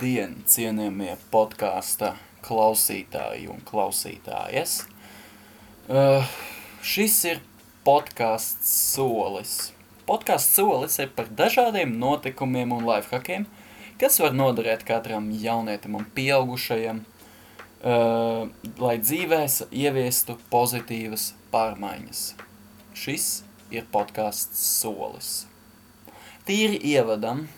Labdien, cienījamie podkāsta klausītāji un klausītājas! Uh, šis ir podkāsts solis. Podkāsts solis ir par dažādiem notikumiem un lifehackiem, kas var noderēt katram jaunietim un pieaugušajam, uh, lai dzīvēs ieviestu pozitīvas pārmaiņas. Šis ir podkāsts solis. Tīri ievadam,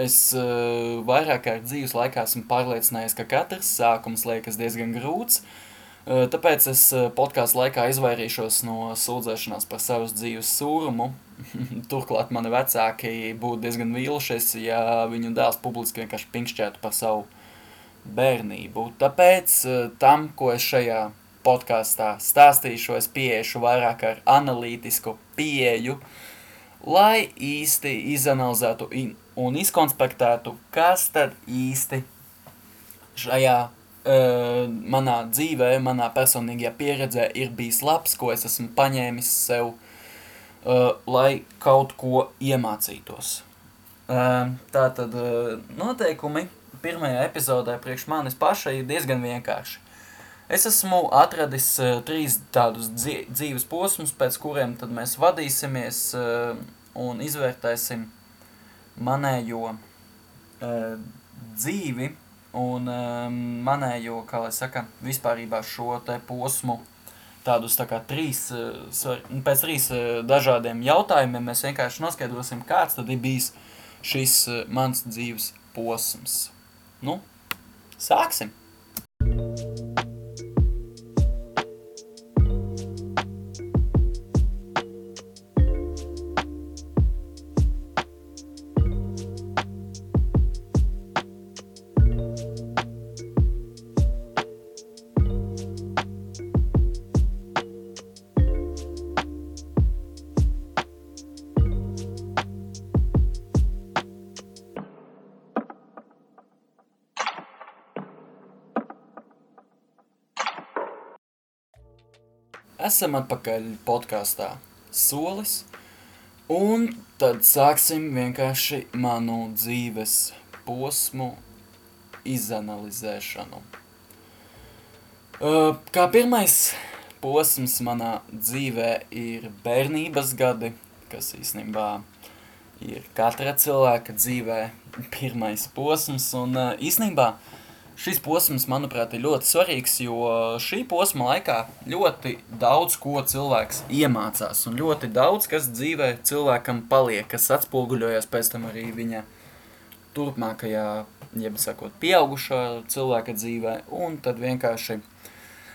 es uh, vairāk kārt dzīves laikā esmu pārliecinājies, ka katrs sākums liekas diezgan grūts, uh, tāpēc es uh, podkāstu laikā izvairīšos no sūdzēšanās par savas dzīves sūrumu. Turklāt mani vecāki būtu diezgan vīlušies, ja viņu dēls publiski vienkārši pinkšķētu par savu bērnību. Tāpēc uh, tam, ko es šajā podkāstā stāstīšu, es pieešu vairāk ar analītisku pieeju, lai īsti izanalizētu un izkonspektētu, kas tad īsti šajā uh, manā dzīvē, manā personīgajā pieredzē ir bijis labs, ko es esmu paņēmis sev, uh, lai kaut ko iemācītos. Uh, tātad uh, noteikumi pirmajā epizodē priekš manis pašai ir diezgan vienkārši. Es esmu atradis uh, trīs tādus dzīves posmus, pēc kuriem tad mēs vadīsimies uh, un izvērtēsim manējo uh, dzīvi un uh, manējo, kā lai saka, vispārībā šo te posmu tādus tā kā trīs, uh, pēc trīs uh, dažādiem jautājumiem mēs vienkārši noskaidrosim, kāds tad ir bijis šis uh, mans dzīves posms. Nu, sāksim! Esam atpakaļ podkāstā Solis, un tad sāksim vienkārši manu dzīves posmu izanalizēšanu. Kā pirmais posms manā dzīvē ir bērnības gadi, kas īstenībā ir katra cilvēka dzīvē pirmais posms, un īstenībā Šis posms, manuprāt, ir ļoti svarīgs, jo šī posma laikā ļoti daudz ko cilvēks iemācās, un ļoti daudz, kas dzīvē cilvēkam paliek, kas atspoguļojas pēc tam arī viņa turpmākajā, jeb sakot, pieaugušā cilvēka dzīvē, un tad vienkārši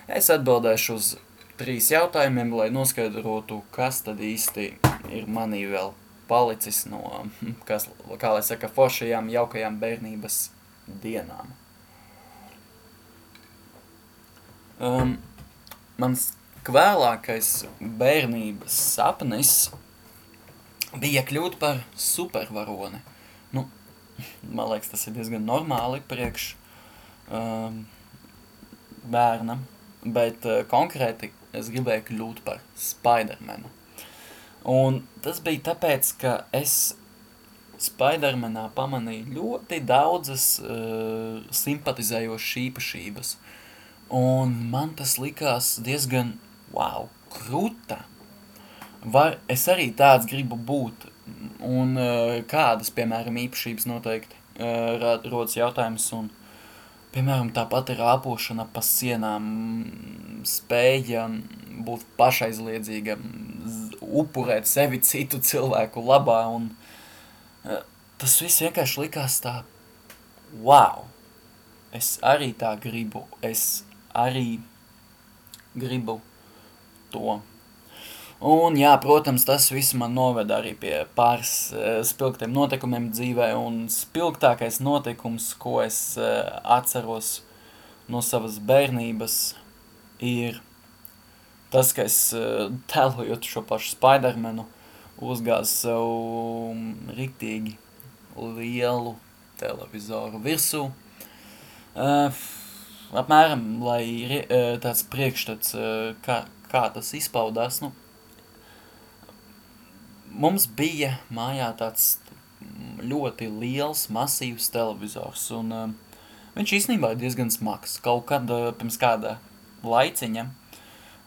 es atbildēšu uz trīs jautājumiem, lai noskaidrotu, kas tad īsti ir manī vēl palicis no, kas, kā lai saka, foršajām, jaukajām bērnības dienām. Um, mans kvēlākais bērnības sapnis bija kļūt par supervaroni. Nu, man liekas, tas ir diezgan normāli priekš um, bērna, bet uh, konkrēti es gribēju kļūt par Spidermanu. Un tas bija tāpēc, ka es Spidermanā pamanīju ļoti daudzas uh, simpatizējošas īpašības. Uh, Un man tas likās diezgan, wow, kruta. Var, es arī tāds gribu būt. Un uh, kādas, piemēram, īpašības noteikti uh, rodas jautājums. Un, piemēram, tāpat ir āpošana pa sienām, spēja būt pašaizliedzīga, upurēt sevi citu cilvēku labā. Un, uh, tas viss vienkārši likās tā, wow, es arī tā gribu. Es arī gribu to. Un, jā, protams, tas viss man noveda arī pie pāris uh, spilgtiem notikumiem dzīvē, un spilgtākais notikums, ko es uh, atceros no savas bērnības, ir tas, ka es uh, tēlojot šo pašu Spidermanu, uzgāzu sev riktīgi lielu televizoru virsū. Uh, apmēram, lai ir tāds priekšstats, kā, kā tas izpaudās, nu, mums bija mājā tāds ļoti liels, masīvs televizors, un uh, viņš īstenībā ir diezgan smags. Kaut kad uh, pirms kāda laiciņa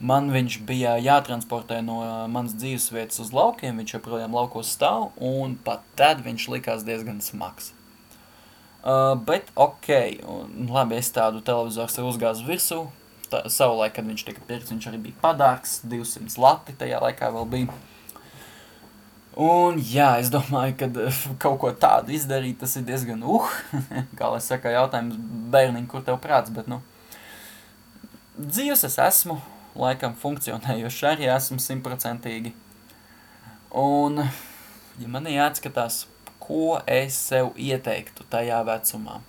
man viņš bija jātransportē no uh, manas dzīvesvietas uz laukiem, viņš joprojām laukos stāv, un pat tad viņš likās diezgan smags. Uh, bet ok, un, labi, es tādu televizoru sev uzgāzu virsū, tā, savulaik, kad viņš tika pirkts, viņš arī bija padārgs, 200 lati tajā laikā vēl bija. Un jā, es domāju, ka kaut ko tādu izdarīt, tas ir diezgan uh, kā lai saka, jautājums bērniņ, kur tev prāts, bet nu, dzīves es esmu, laikam funkcionējoši arī esmu simtprocentīgi. Un, ja man jāatskatās, ko es sev ieteiktu tajā vecumā,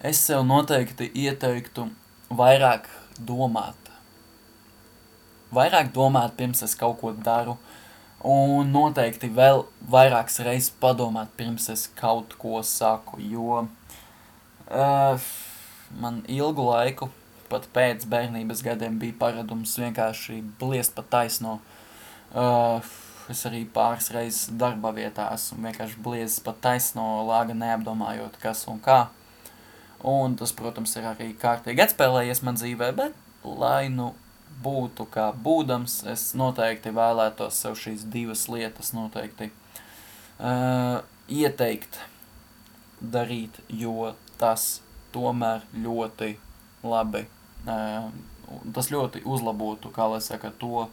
es sev noteikti ieteiktu vairāk domāt. Vairāk domāt, pirms es kaut ko daru, un noteikti vēl vairākas reizes padomāt, pirms es kaut ko saku, jo uh, man ilgu laiku, pat pēc bērnības gadiem, bija paradums vienkārši bliest pa taisno. Uh, es arī pāris reizes darba vietā esmu vienkārši bliezis pa taisno lāga neapdomājot kas un kā. Un tas, protams, ir arī kārtīgi atspēlējies man dzīvē, bet lai nu būtu kā būdams, es noteikti vēlētos sev šīs divas lietas noteikti uh, ieteikt darīt, jo tas tomēr ļoti labi, uh, tas ļoti uzlabotu, kā lai saka, to,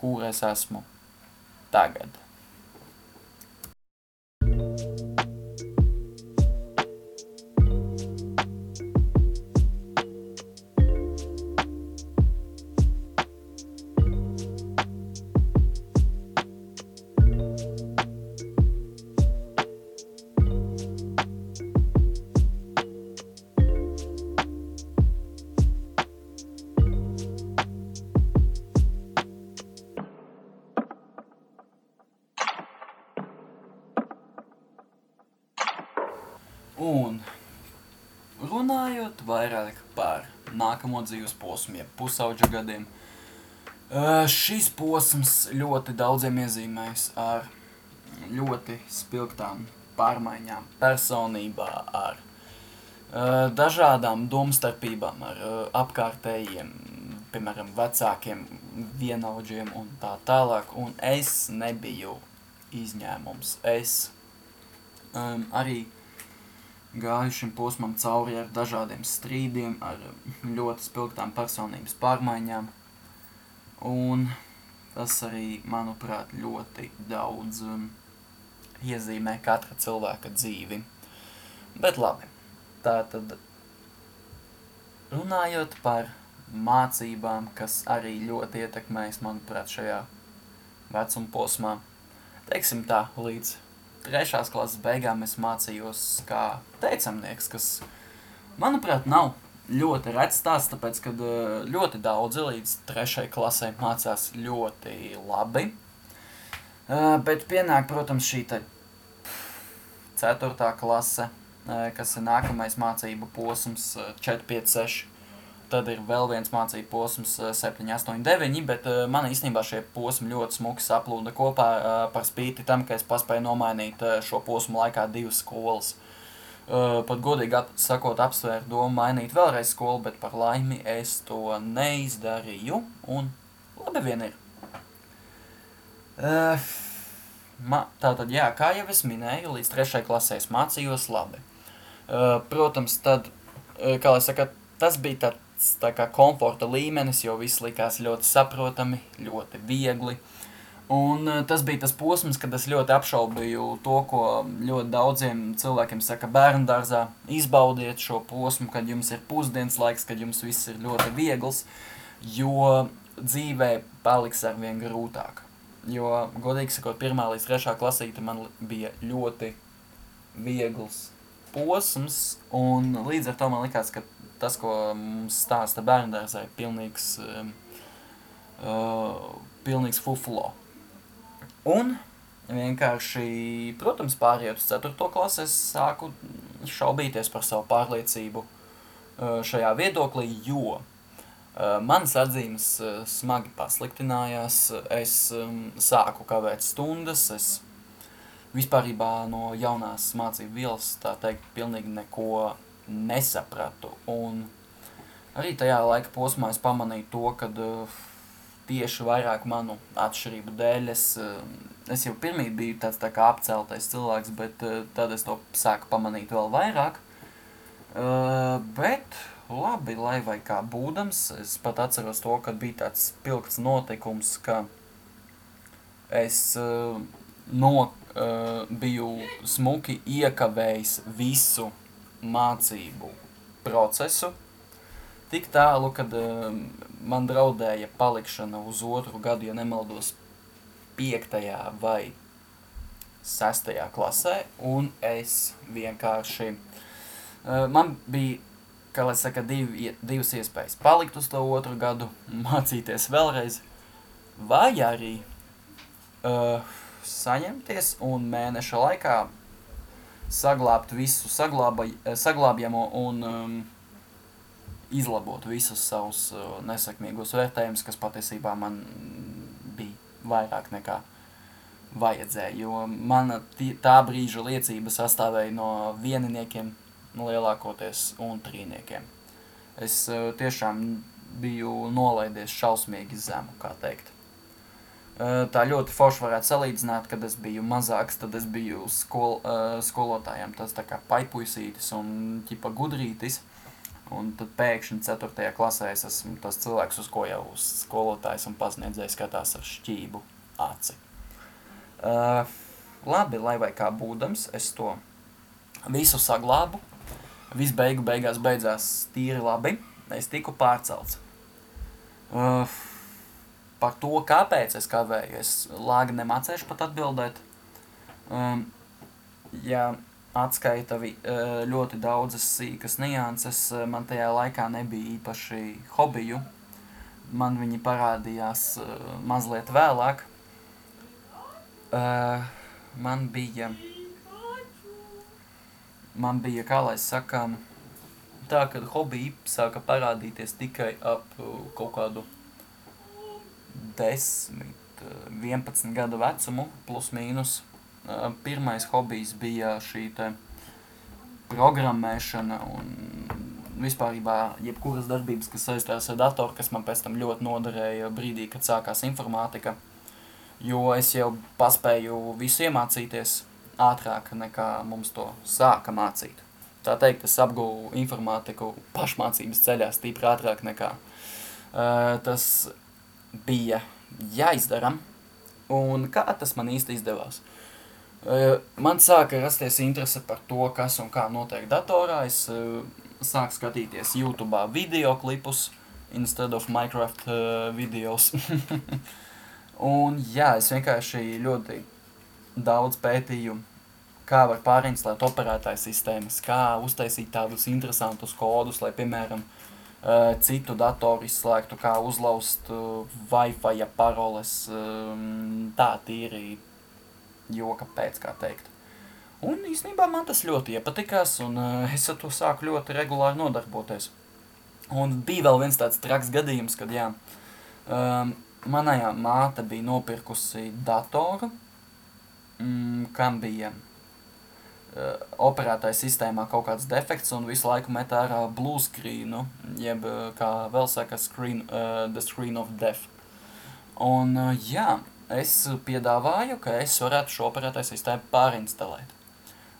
kur es esmu tagad. Dzīves posmu, jeb pusauģa gadiem, uh, šis posms ļoti daudziem iezīmēs ar ļoti spilgtām pārmaiņām personībā, ar uh, dažādām domstarpībām, ar uh, apkārtējiem, piemēram, vecākiem vienaudžiem un tā tālāk, un es nebiju izņēmums. Es um, arī gāju šim posmam cauri ar dažādiem strīdiem, ar ļoti spilgtām personības pārmaiņām. Un tas arī, manuprāt, ļoti daudz um, iezīmē katra cilvēka dzīvi. Bet labi, tā tad runājot par mācībām, kas arī ļoti ietekmējas, manuprāt, šajā vecuma posmā, teiksim tā, līdz trešās klases beigām es mācījos kā teicamnieks, kas, manuprāt, nav ļoti rets tās, tāpēc, ka eh, ļoti daudzi līdz trešai klasē mācās ļoti labi. Eh, bet pienāk, protams, šī te ceturtā klase, eh, kas ir nākamais mācību posms 4, 5, 6 Tad ir vēl viens mācību posms 7, 8, 9, bet uh, man īstenībā šie posmi ļoti smuki saplūda kopā uh, par spīti tam, ka es paspēju nomainīt uh, šo posmu laikā divas skolas. Uh, pat godīgi sakot, apsvēru domu mainīt vēlreiz skolu, bet par laimi es to neizdarīju, un labi vien ir. Uh, ma, tātad, jā, kā jau es minēju, līdz trešai klasē es mācījos labi. Uh, protams, tad, uh, kā lai saka, tas bija tā tā kā komforta līmenis, jo viss likās ļoti saprotami, ļoti viegli. Un eh, tas bija tas posms, kad es ļoti apšaubīju to, ko ļoti daudziem cilvēkiem saka bērndārzā. Izbaudiet šo posmu, kad jums ir pusdienas laiks, kad jums viss ir ļoti viegls, jo dzīvē paliks arvien grūtāk. Jo, godīgi sakot, pirmā līdz trešā klasīte man bija ļoti viegls posms, un līdz ar to man likās, ka tas, ko mums stāsta bērndārzā, ir pilnīgs, um, uh, pilnīgs fufulo. Un vienkārši, protams, pārējot uz 4. klasi, es sāku šaubīties par savu pārliecību uh, šajā viedoklī, jo uh, manas atzīmes uh, smagi pasliktinājās, es um, sāku kavēt stundas, es vispārībā no jaunās mācību vielas, tā teikt, pilnīgi neko nesapratu. Un arī tajā laika posmā es pamanīju to, ka uh, tieši vairāk manu atšķirību dēļ es, uh, es jau pirmī biju tāds tā kā apceltais cilvēks, bet uh, tad es to sāku pamanīt vēl vairāk. Uh, bet labi, lai vai kā būdams, es pat atceros to, kad bija tāds pilgts notikums, ka es uh, no, uh, biju smuki iekavējis visu mācību procesu, tik tālu, kad uh, man draudēja palikšana uz otru gadu, ja nemaldos, piektajā vai sestajā klasē, un es vienkārši, uh, man bija kā lai saka, div, divas iespējas. Palikt uz to otru gadu, mācīties vēlreiz, vai arī uh, saņemties un mēneša laikā saglābt visu saglāba, saglābjamo un um, izlabot visus savus uh, nesakmīgos vērtējumus, kas patiesībā man bija vairāk nekā vajadzēja, jo mana tā brīža liecība sastāvēja no vieniniekiem, lielākoties un trīniekiem. Es uh, tiešām biju nolaidies šausmīgi zemu, kā teikt. Uh, tā ļoti forši varētu salīdzināt, kad es biju mazāks, tad es biju skol, uh, skolotājiem tas tā kā paipuisītis un ķipa gudrītis. Un tad pēkšņi 4. klasē es esmu tas cilvēks, uz ko jau skolotājs un pasniedzējs skatās ar šķību aci. Uh, labi, lai vai kā būdams, es to visu saglābu, viss beigu beigās beidzās tīri labi. Es tiku pārcelts. Uh, par to, kāpēc es kavēju, es lāgi nemācēšu pat atbildēt. Um, ja atskaita vi, uh, ļoti daudzas sīkas nianses, uh, man tajā laikā nebija īpaši hobiju. Man viņi parādījās uh, mazliet vēlāk. Man bija man bija, kā lai sakām, tā, ka hobiji sāka parādīties tikai ap kaut kādu 10, 11 uh, gadu vecumu, plus mīnus. Uh, pirmais hobijs bija šī te programmēšana un vispārībā jebkuras darbības, kas saistās ar datoru, kas man pēc tam ļoti noderēja brīdī, kad sākās informātika, jo es jau paspēju visu iemācīties, ātrāk nekā mums to sāka mācīt. Tā teikt, es apguvu informātiku pašmācības ceļā stīpri ātrāk nekā uh, tas bija jāizdara. Un kā tas man īsti izdevās? Uh, man sāka rasties interese par to, kas un kā notiek datorā. Es uh, sāku skatīties YouTube video klipus instead of Minecraft uh, videos. un jā, es vienkārši ļoti daudz pētīju, kā var pārinstalēt operētāju sistēmas, kā uztaisīt tādus interesantus kodus, lai, piemēram, uh, citu datoru izslēgtu, kā uzlaust uh, Wi-Fi paroles, um, tā tīri joka pēc, kā teikt. Un īstenībā man tas ļoti iepatikās, un uh, es ar to sāku ļoti regulāri nodarboties. Un bija vēl viens tāds traks gadījums, kad, jā, um, manajā māte bija nopirkusi datoru, mm, kam bija operētāja sistēmā kaut kāds defekts un visu laiku met ārā blue screenu, jeb, uh, kā vēl saka, screen, uh, the screen of death. Un, uh, jā, es piedāvāju, ka es varētu šo operētāju sistēmu pārinstalēt.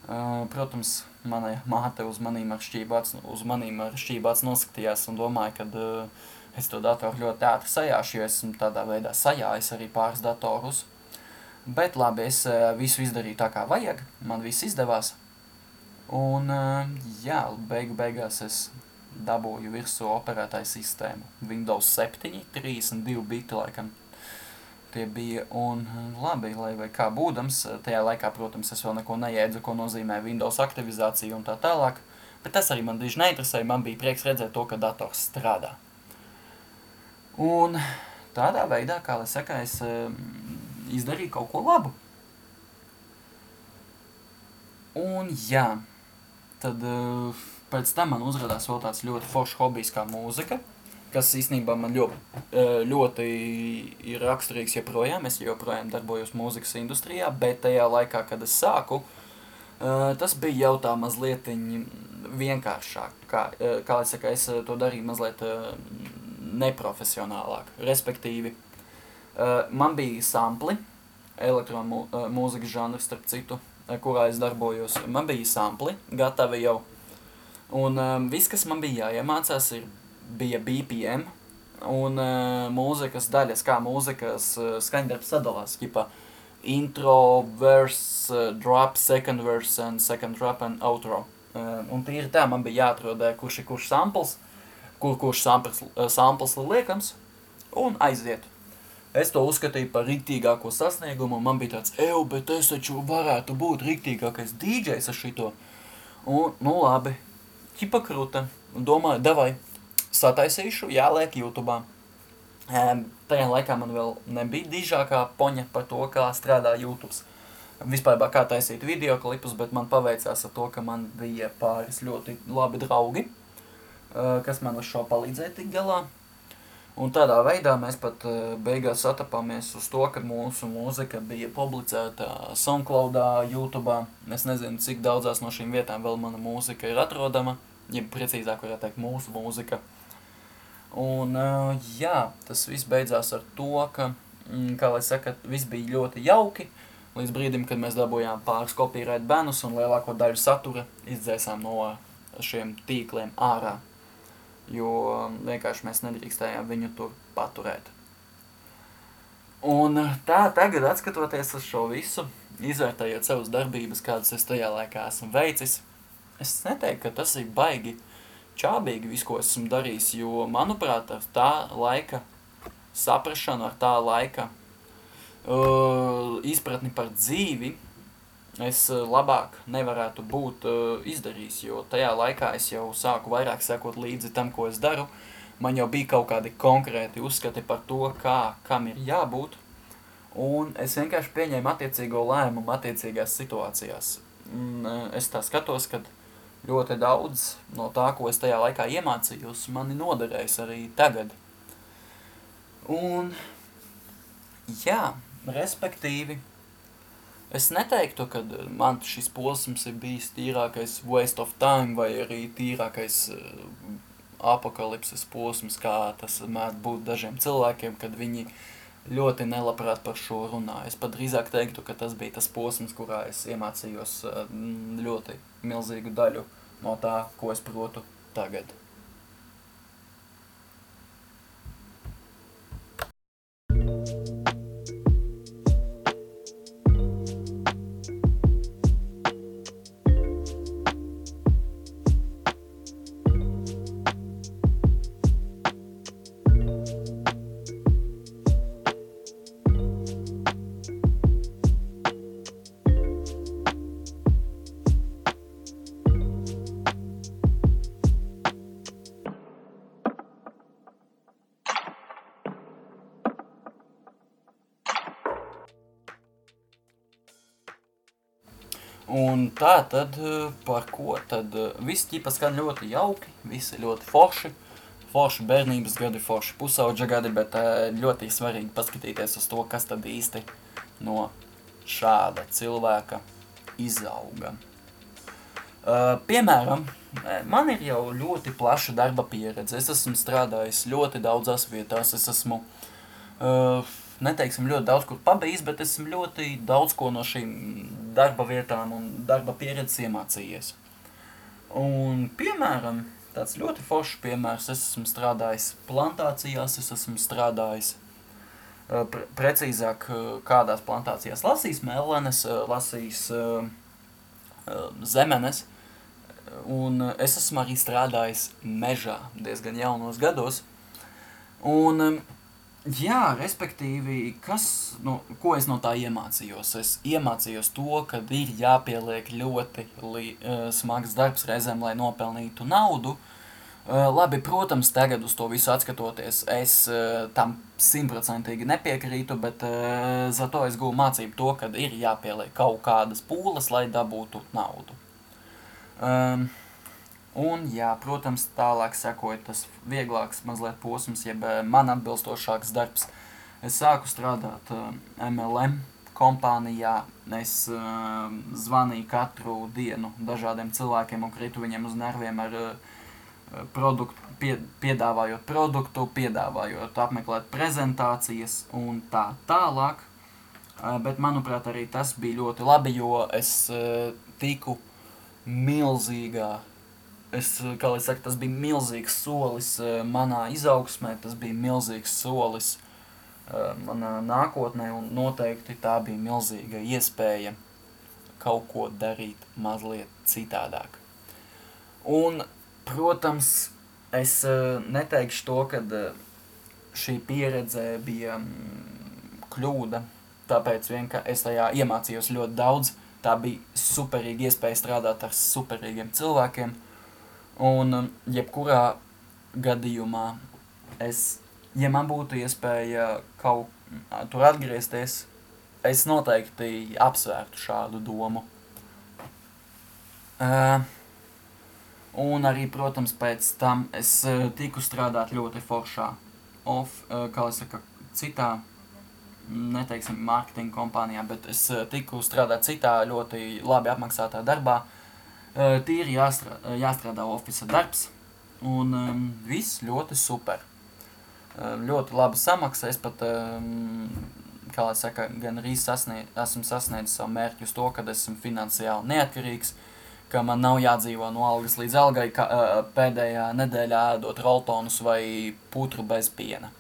Uh, protams, mana māte uz manīm ar šķībāts, uz manīm ar šķībāts noskatījās un domāja, ka uh, es to datoru ļoti ātri sajāšu, jo esmu tādā veidā sajājis arī pāris datorus. Bet labi, es uh, visu izdarīju tā kā vajag, man viss izdevās. Un uh, jā, beigu beigās es dabūju virsū operētāju sistēmu. Windows 7, 32 biti laikam tie bija. Un labi, lai vai kā būdams, tajā laikā, protams, es vēl neko nejēdzu, ko nozīmē Windows aktivizācija un tā tālāk. Bet tas arī man diži neinteresēja, man bija prieks redzēt to, ka dators strādā. Un tādā veidā, kā lai saka, es izdarīju kaut ko labu. Un jā, tad uh, pēc tam man uzrādās vēl tāds ļoti foršs hobijs kā mūzika, kas īstenībā man ļoti, ļoti ir raksturīgs joprojām. Es joprojām darbojos mūzikas industrijā, bet tajā laikā, kad es sāku, tas bija jau tā mazliet vienkāršāk. Kā, kā es saku, es to darīju mazliet neprofesionālāk. Respektīvi, man bija sampli, elektronmūzikas žanrs, starp citu, kurā es darbojos. Man bija sampli, gatavi jau. Un um, viss, kas man bija jāiemācās, ir, bija BPM un uh, mūzikas daļas, kā mūzikas uh, skaņdarbs sadalās, ķipa intro, verse, uh, drop, second verse and second drop and outro. Uh, un tīri tā man bija jāatrod, uh, kurš ir kurš samples, kur kurš samples, uh, samples liekams, un aiziet. Es to uzskatīju par riktīgāko sasniegumu, un man bija tāds, eju, bet es taču varētu būt riktīgākais DJs ar šito. Un, nu labi, ķipa krūta, domāju, davai, sataisīšu, jāliek YouTube. Um, tajā laikā man vēl nebija dižākā poņa par to, kā strādā YouTube. Vispār kā taisīt video klipus, bet man paveicās ar to, ka man bija pāris ļoti labi draugi, uh, kas man uz šo palīdzēja tik galā. Un tādā veidā mēs pat uh, beigās satapāmies uz to, ka mūsu mūzika bija publicēta SoundCloudā, YouTube. Es nezinu, cik daudzās no šīm vietām vēl mana mūzika ir atrodama, ja precīzāk varētu teikt mūsu mūzika. Un uh, jā, tas viss beidzās ar to, ka, mm, kā lai saka, viss bija ļoti jauki, līdz brīdim, kad mēs dabūjām pāris kopīrēt benus un lielāko daļu satura izdzēsām no šiem tīkliem ārā jo vienkārši mēs nedrīkstējām viņu tur paturēt. Un tā tagad, atskatoties uz šo visu, izvērtējot savas darbības, kādas es tajā laikā esmu veicis, es neteiktu, ka tas ir baigi čābīgi viss, ko esmu darījis, jo, manuprāt, ar tā laika saprašanu, ar tā laika uh, izpratni par dzīvi, es eh, labāk nevarētu būt uh, izdarījis, jo tajā laikā es jau sāku vairāk sekot līdzi tam, ko es daru. Man jau bija kaut kādi konkrēti uzskati par to, kā, kam ir jābūt, un es vienkārši pieņēmu attiecīgo lēmumu attiecīgās situācijās. Un, uh, es tā skatos, ka ļoti daudz no tā, ko es tajā laikā iemācījos, mani noderēs arī tagad. Un, jā, respektīvi, Es neteiktu, ka eh, man šis posms ir bijis tīrākais waste of time vai arī tīrākais uh, apakalipses posms, kā tas mēdz būt dažiem cilvēkiem, kad viņi ļoti nelabprāt par šo runā. Es pat drīzāk teiktu, ka tas bija tas posms, kurā es iemācījos uh, ļoti milzīgu daļu no tā, ko es protu tagad. Un tā tad, eh, par ko tad, eh, viss ķipa skan ļoti jauki, visi ļoti forši, forši bērnības gadi, forši pusauģa gadi, bet eh, ļoti svarīgi paskatīties uz to, kas tad īsti no šāda cilvēka izauga. Piemēram, man ir jau ļoti plaša darba pieredze, es esmu strādājis ļoti daudzās vietās, es esmu uh, neteiksim ļoti daudz kur pabijis, bet esmu ļoti daudz ko no šīm darba vietām un darba pieredzes iemācījies. Un, piemēram, tāds ļoti foršs piemērs, es esmu strādājis plantācijās, es esmu strādājis eh, pre precīzāk eh, kādās plantācijās lasījis melenes, eh, lasījis zemenes, un es esmu arī strādājis mežā diezgan jaunos gados. Un Jā, respektīvi, kas, nu, ko es no tā iemācījos? Es iemācījos to, ka ir jāpieliek ļoti li, uh, smags darbs reizēm, lai nopelnītu naudu. Uh, labi, protams, tagad uz to visu atskatoties, es uh, tam simtprocentīgi nepiekrītu, bet uh, za to es gūju mācību to, ka ir jāpieliek kaut kādas pūles, lai dabūtu naudu. Um, Un, jā, protams, tālāk sekoja tas vieglāks mazliet posms, jeb man atbilstošāks darbs. Es sāku strādāt MLM kompānijā. Es uh, zvanīju katru dienu dažādiem cilvēkiem un kritu viņiem uz nerviem ar uh, produktu, pie, piedāvājot produktu, piedāvājot apmeklēt prezentācijas un tā tālāk. Uh, bet, manuprāt, arī tas bija ļoti labi, jo es uh, tiku milzīgā es, kā lai saka, tas bija milzīgs solis manā izaugsmē, tas bija milzīgs solis manā nākotnē, un noteikti tā bija milzīga iespēja kaut ko darīt mazliet citādāk. Un, protams, es neteikšu to, ka šī pieredze bija kļūda, tāpēc vien, ka es tajā iemācījos ļoti daudz, tā bija superīga iespēja strādāt ar superīgiem cilvēkiem, un jebkurā gadījumā es ja man būtu iespēja kaut tur atgriezties, es noteikti apsvērtu šādu domu. Uh, un arī, protams, pēc tam es uh, tiku strādāt ļoti foršā, off, uh, kā es saku, citā, neteiksim, mārketinga kompānijā, bet es uh, tiku strādāt citā ļoti labi apmaksātā darbā. Uh, tīri jāstrādā, jāstrādā ofisa darbs, un um, viss ļoti super. Ehm, ļoti laba samaksa. Es pat, ehm, kā lai saka, gan arī sasniedz, esmu sasniedzis savu mērķu uz to, ka esmu finansiāli neatkarīgs, ka man nav jādzīvo no algas līdz algai, ka uh, pēdējā nedēļā ēdot roltonus vai putru bez piena.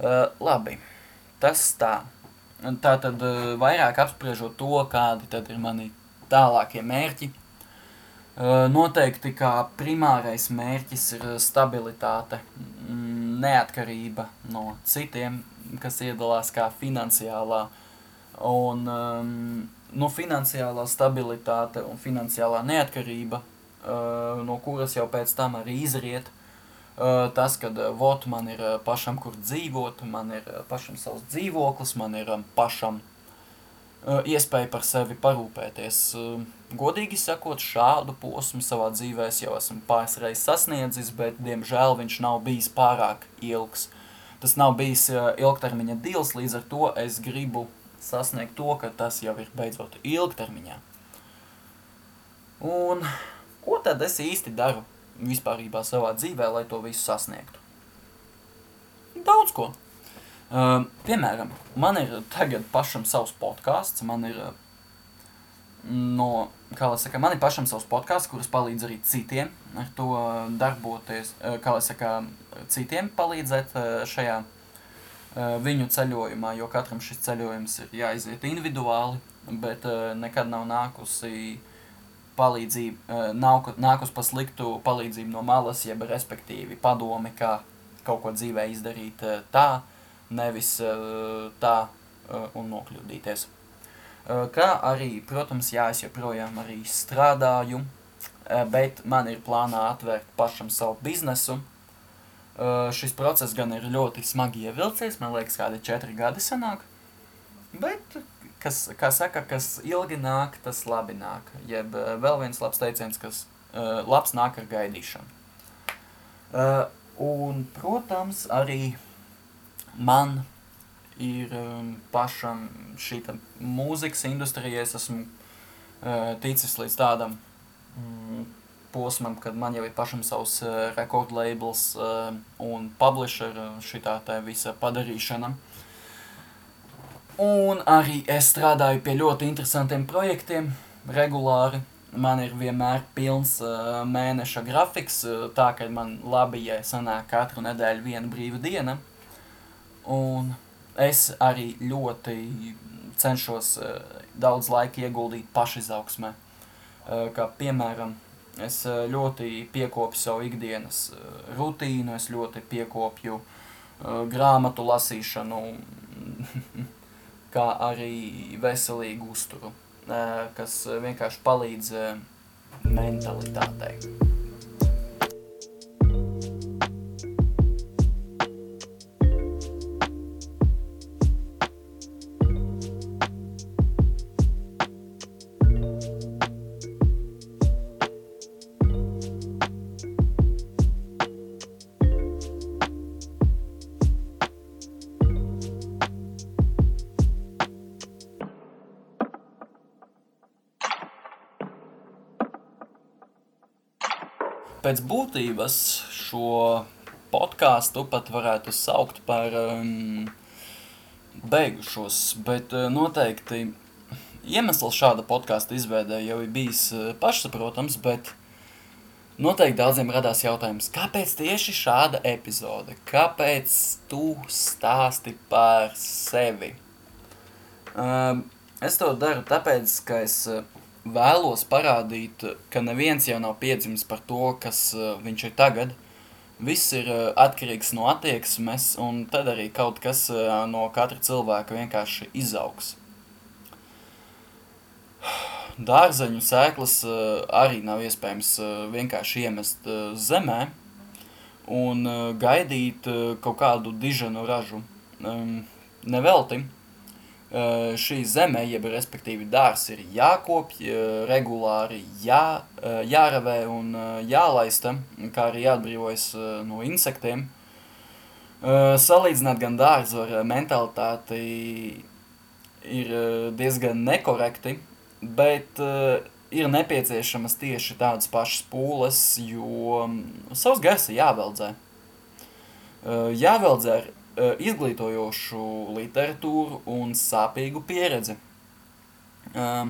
Uh, labi, tas tā. Tā tad uh, vairāk apspriežot to, kādi tad ir mani tālākie mērķi. Noteikti kā primārais mērķis ir stabilitāte. Neatkarība no citiem, kas iedalās kā finansiālā un nu, finansiālā stabilitāte un finansiālā neatkarība, no kuras jau pēc tam arī izriet tas, uh, vot man ir pašam, kur dzīvot, man ir pašam savs dzīvoklis, man ir pašam uh, iespēja par sevi parūpēties. Uh, Godīgi sakot, šādu posmu savā dzīvē es jau esmu pāris reizes sasniedzis, bet, diemžēl, viņš nav bijis pārāk ilgs. Tas nav bijis ilgtermiņa dils, līdz ar to es gribu sasniegt to, ka tas jau ir beidzot ilgtermiņā. Un ko tad es īsti daru vispārībā savā dzīvē, lai to visu sasniegtu? Daudz ko. Uh, piemēram, man ir tagad pašam savs podkāsts, man ir uh, no, kā lai saka, man ir pašam savs podkāsts, kurus palīdz arī citiem ar to darboties, kā lai saka, citiem palīdzēt šajā viņu ceļojumā, jo katram šis ceļojums ir jāiziet individuāli, bet nekad nav nākusi palīdzība, nav nākus pa sliktu palīdzību no malas, jeb respektīvi padomi, kā kaut ko dzīvē izdarīt tā, nevis tā un nokļūdīties. Eh, kā arī, protams, jā, es joprojām arī strādāju, eh, bet man ir plānā atvērt pašam savu biznesu. Eh, šis process gan ir ļoti smagi ievilcies, man liekas, kādi četri gadi sanāk, bet, kas, kā saka, kas ilgi nāk, tas labi nāk, jeb vēl viens labs teiciens, kas labs nāk ar gaidīšanu. Un, protams, arī man ir um, pašam šī mūzikas industrijā. Es esmu uh, ticis līdz tādam mm, posmam, kad man jau ir pašam savs uh, record labels uh, un publisher uh, šitā tā visa padarīšana. Un arī es strādāju pie ļoti interesantiem projektiem regulāri. Man ir vienmēr pilns uh, mēneša grafiks, uh, tā ka man labi, ja sanāk katru nedēļu viena brīva diena. Un es arī ļoti cenšos uh, daudz laika ieguldīt pašizaugsmē. Uh, kā piemēram, es uh, ļoti piekopju savu ikdienas rutīnu, es ļoti piekopju grāmatu lasīšanu, kā arī veselīgu uzturu, kas vienkārši palīdz mentalitātei. Pēc būtības šo podkāstu pat varētu saukt par um, beigušos, bet uh, noteikti iemesls šāda podkāstu izveidē jau ir bijis uh, pašsaprotams, bet noteikti daudziem radās jautājums, kāpēc tieši šāda epizode? Kāpēc tu stāsti par sevi? Uh, es to daru tāpēc, ka es uh, vēlos parādīt, ka neviens jau nav piedzimis par to, kas uh, viņš ir tagad – Viss ir uh, atkarīgs no attieksmes, un tad arī kaut kas uh, no katra cilvēka vienkārši izaugs. Dārzeņu sēklas arī nav iespējams vienkārši iemest zemē un gaidīt kaut kādu diženu ražu. Um, nevelti Eh, šī zeme, jeb respektīvi dārs ir jākopj, regulāri jā, eh, jāravē un eh, jālaista, kā arī jāatbrīvojas no insektiem. Salīdzināt gan dārzu ar mentalitāti ir diezgan nekorekti, bet ir nepieciešamas tieši tādas pašas pūles, jo mm, savs gars ir jāveldzē. Jāveldzē ar Eh, izglītojošu literatūru un sāpīgu pieredzi. Uh,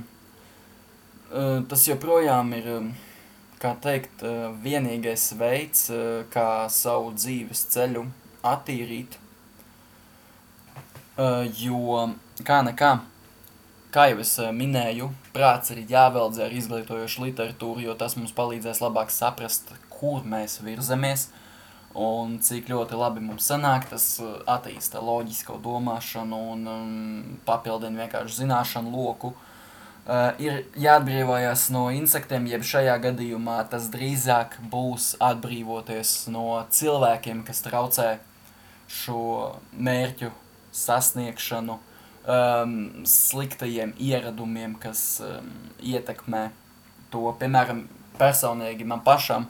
uh, tas joprojām ir, kā teikt, uh, vienīgais veids, kā savu dzīves ceļu attīrīt, jo kā nekā, kā jau es minēju, prāts ir jāveldz ar izglītojošu literatūru, jo tas mums palīdzēs labāk saprast, kur mēs virzamies, uh, un cik ļoti labi mums sanāk, tas uh, attīsta loģisko domāšanu un um, papildina vienkārši zināšanu loku. Uh, ir jāatbrīvojas no insektiem, jeb šajā gadījumā tas drīzāk būs atbrīvoties no cilvēkiem, kas traucē šo mērķu sasniegšanu, um, sliktajiem ieradumiem, kas um, ietekmē to, piemēram, personīgi man pašam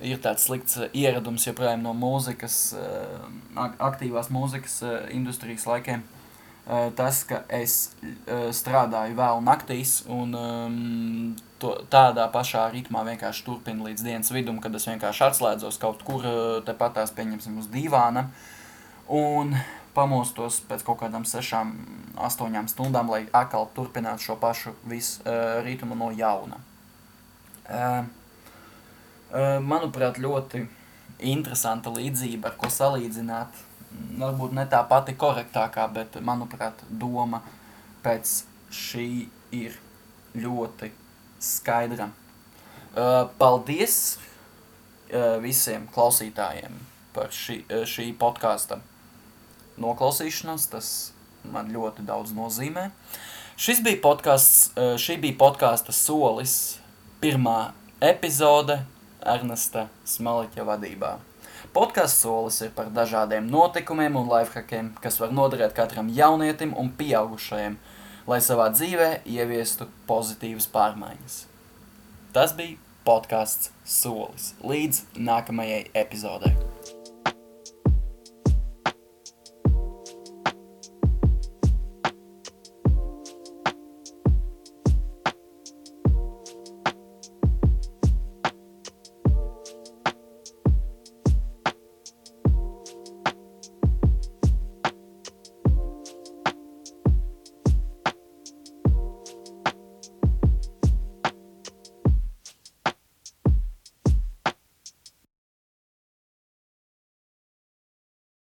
ir tāds slikts eh, ieradums joprojām no mūzikas, eh, aktīvās mūzikas eh, industrijas laikiem. Tas, ka es strādāju vēl naktīs un um, to, tādā pašā ritmā vienkārši turpinu līdz dienas vidum, kad es vienkārši atslēdzos kaut kur tepat tās pieņemsim uz dīvāna un pamostos pēc kaut kādām sešām, astoņām stundām, lai atkal turpinātu šo pašu visu ritmu no jauna. Uh, manuprāt, ļoti interesanta līdzība, ar ko salīdzināt. Varbūt ne tā pati korektākā, bet, manuprāt, doma pēc šī ir ļoti skaidra. Paldies visiem klausītājiem par šī, šī podkāsta noklausīšanos. Tas man ļoti daudz nozīmē. Šis bija podkāsts, šī bija podkāsta solis, pirmā epizode, Ernesta Smaliķa vadībā. Podkāsts solis ir par dažādiem notikumiem un lifehackiem, kas var noderēt katram jaunietim un pieaugušajam, lai savā dzīvē ieviestu pozitīvas pārmaiņas. Tas bija podkāsts solis. Līdz nākamajai epizodei.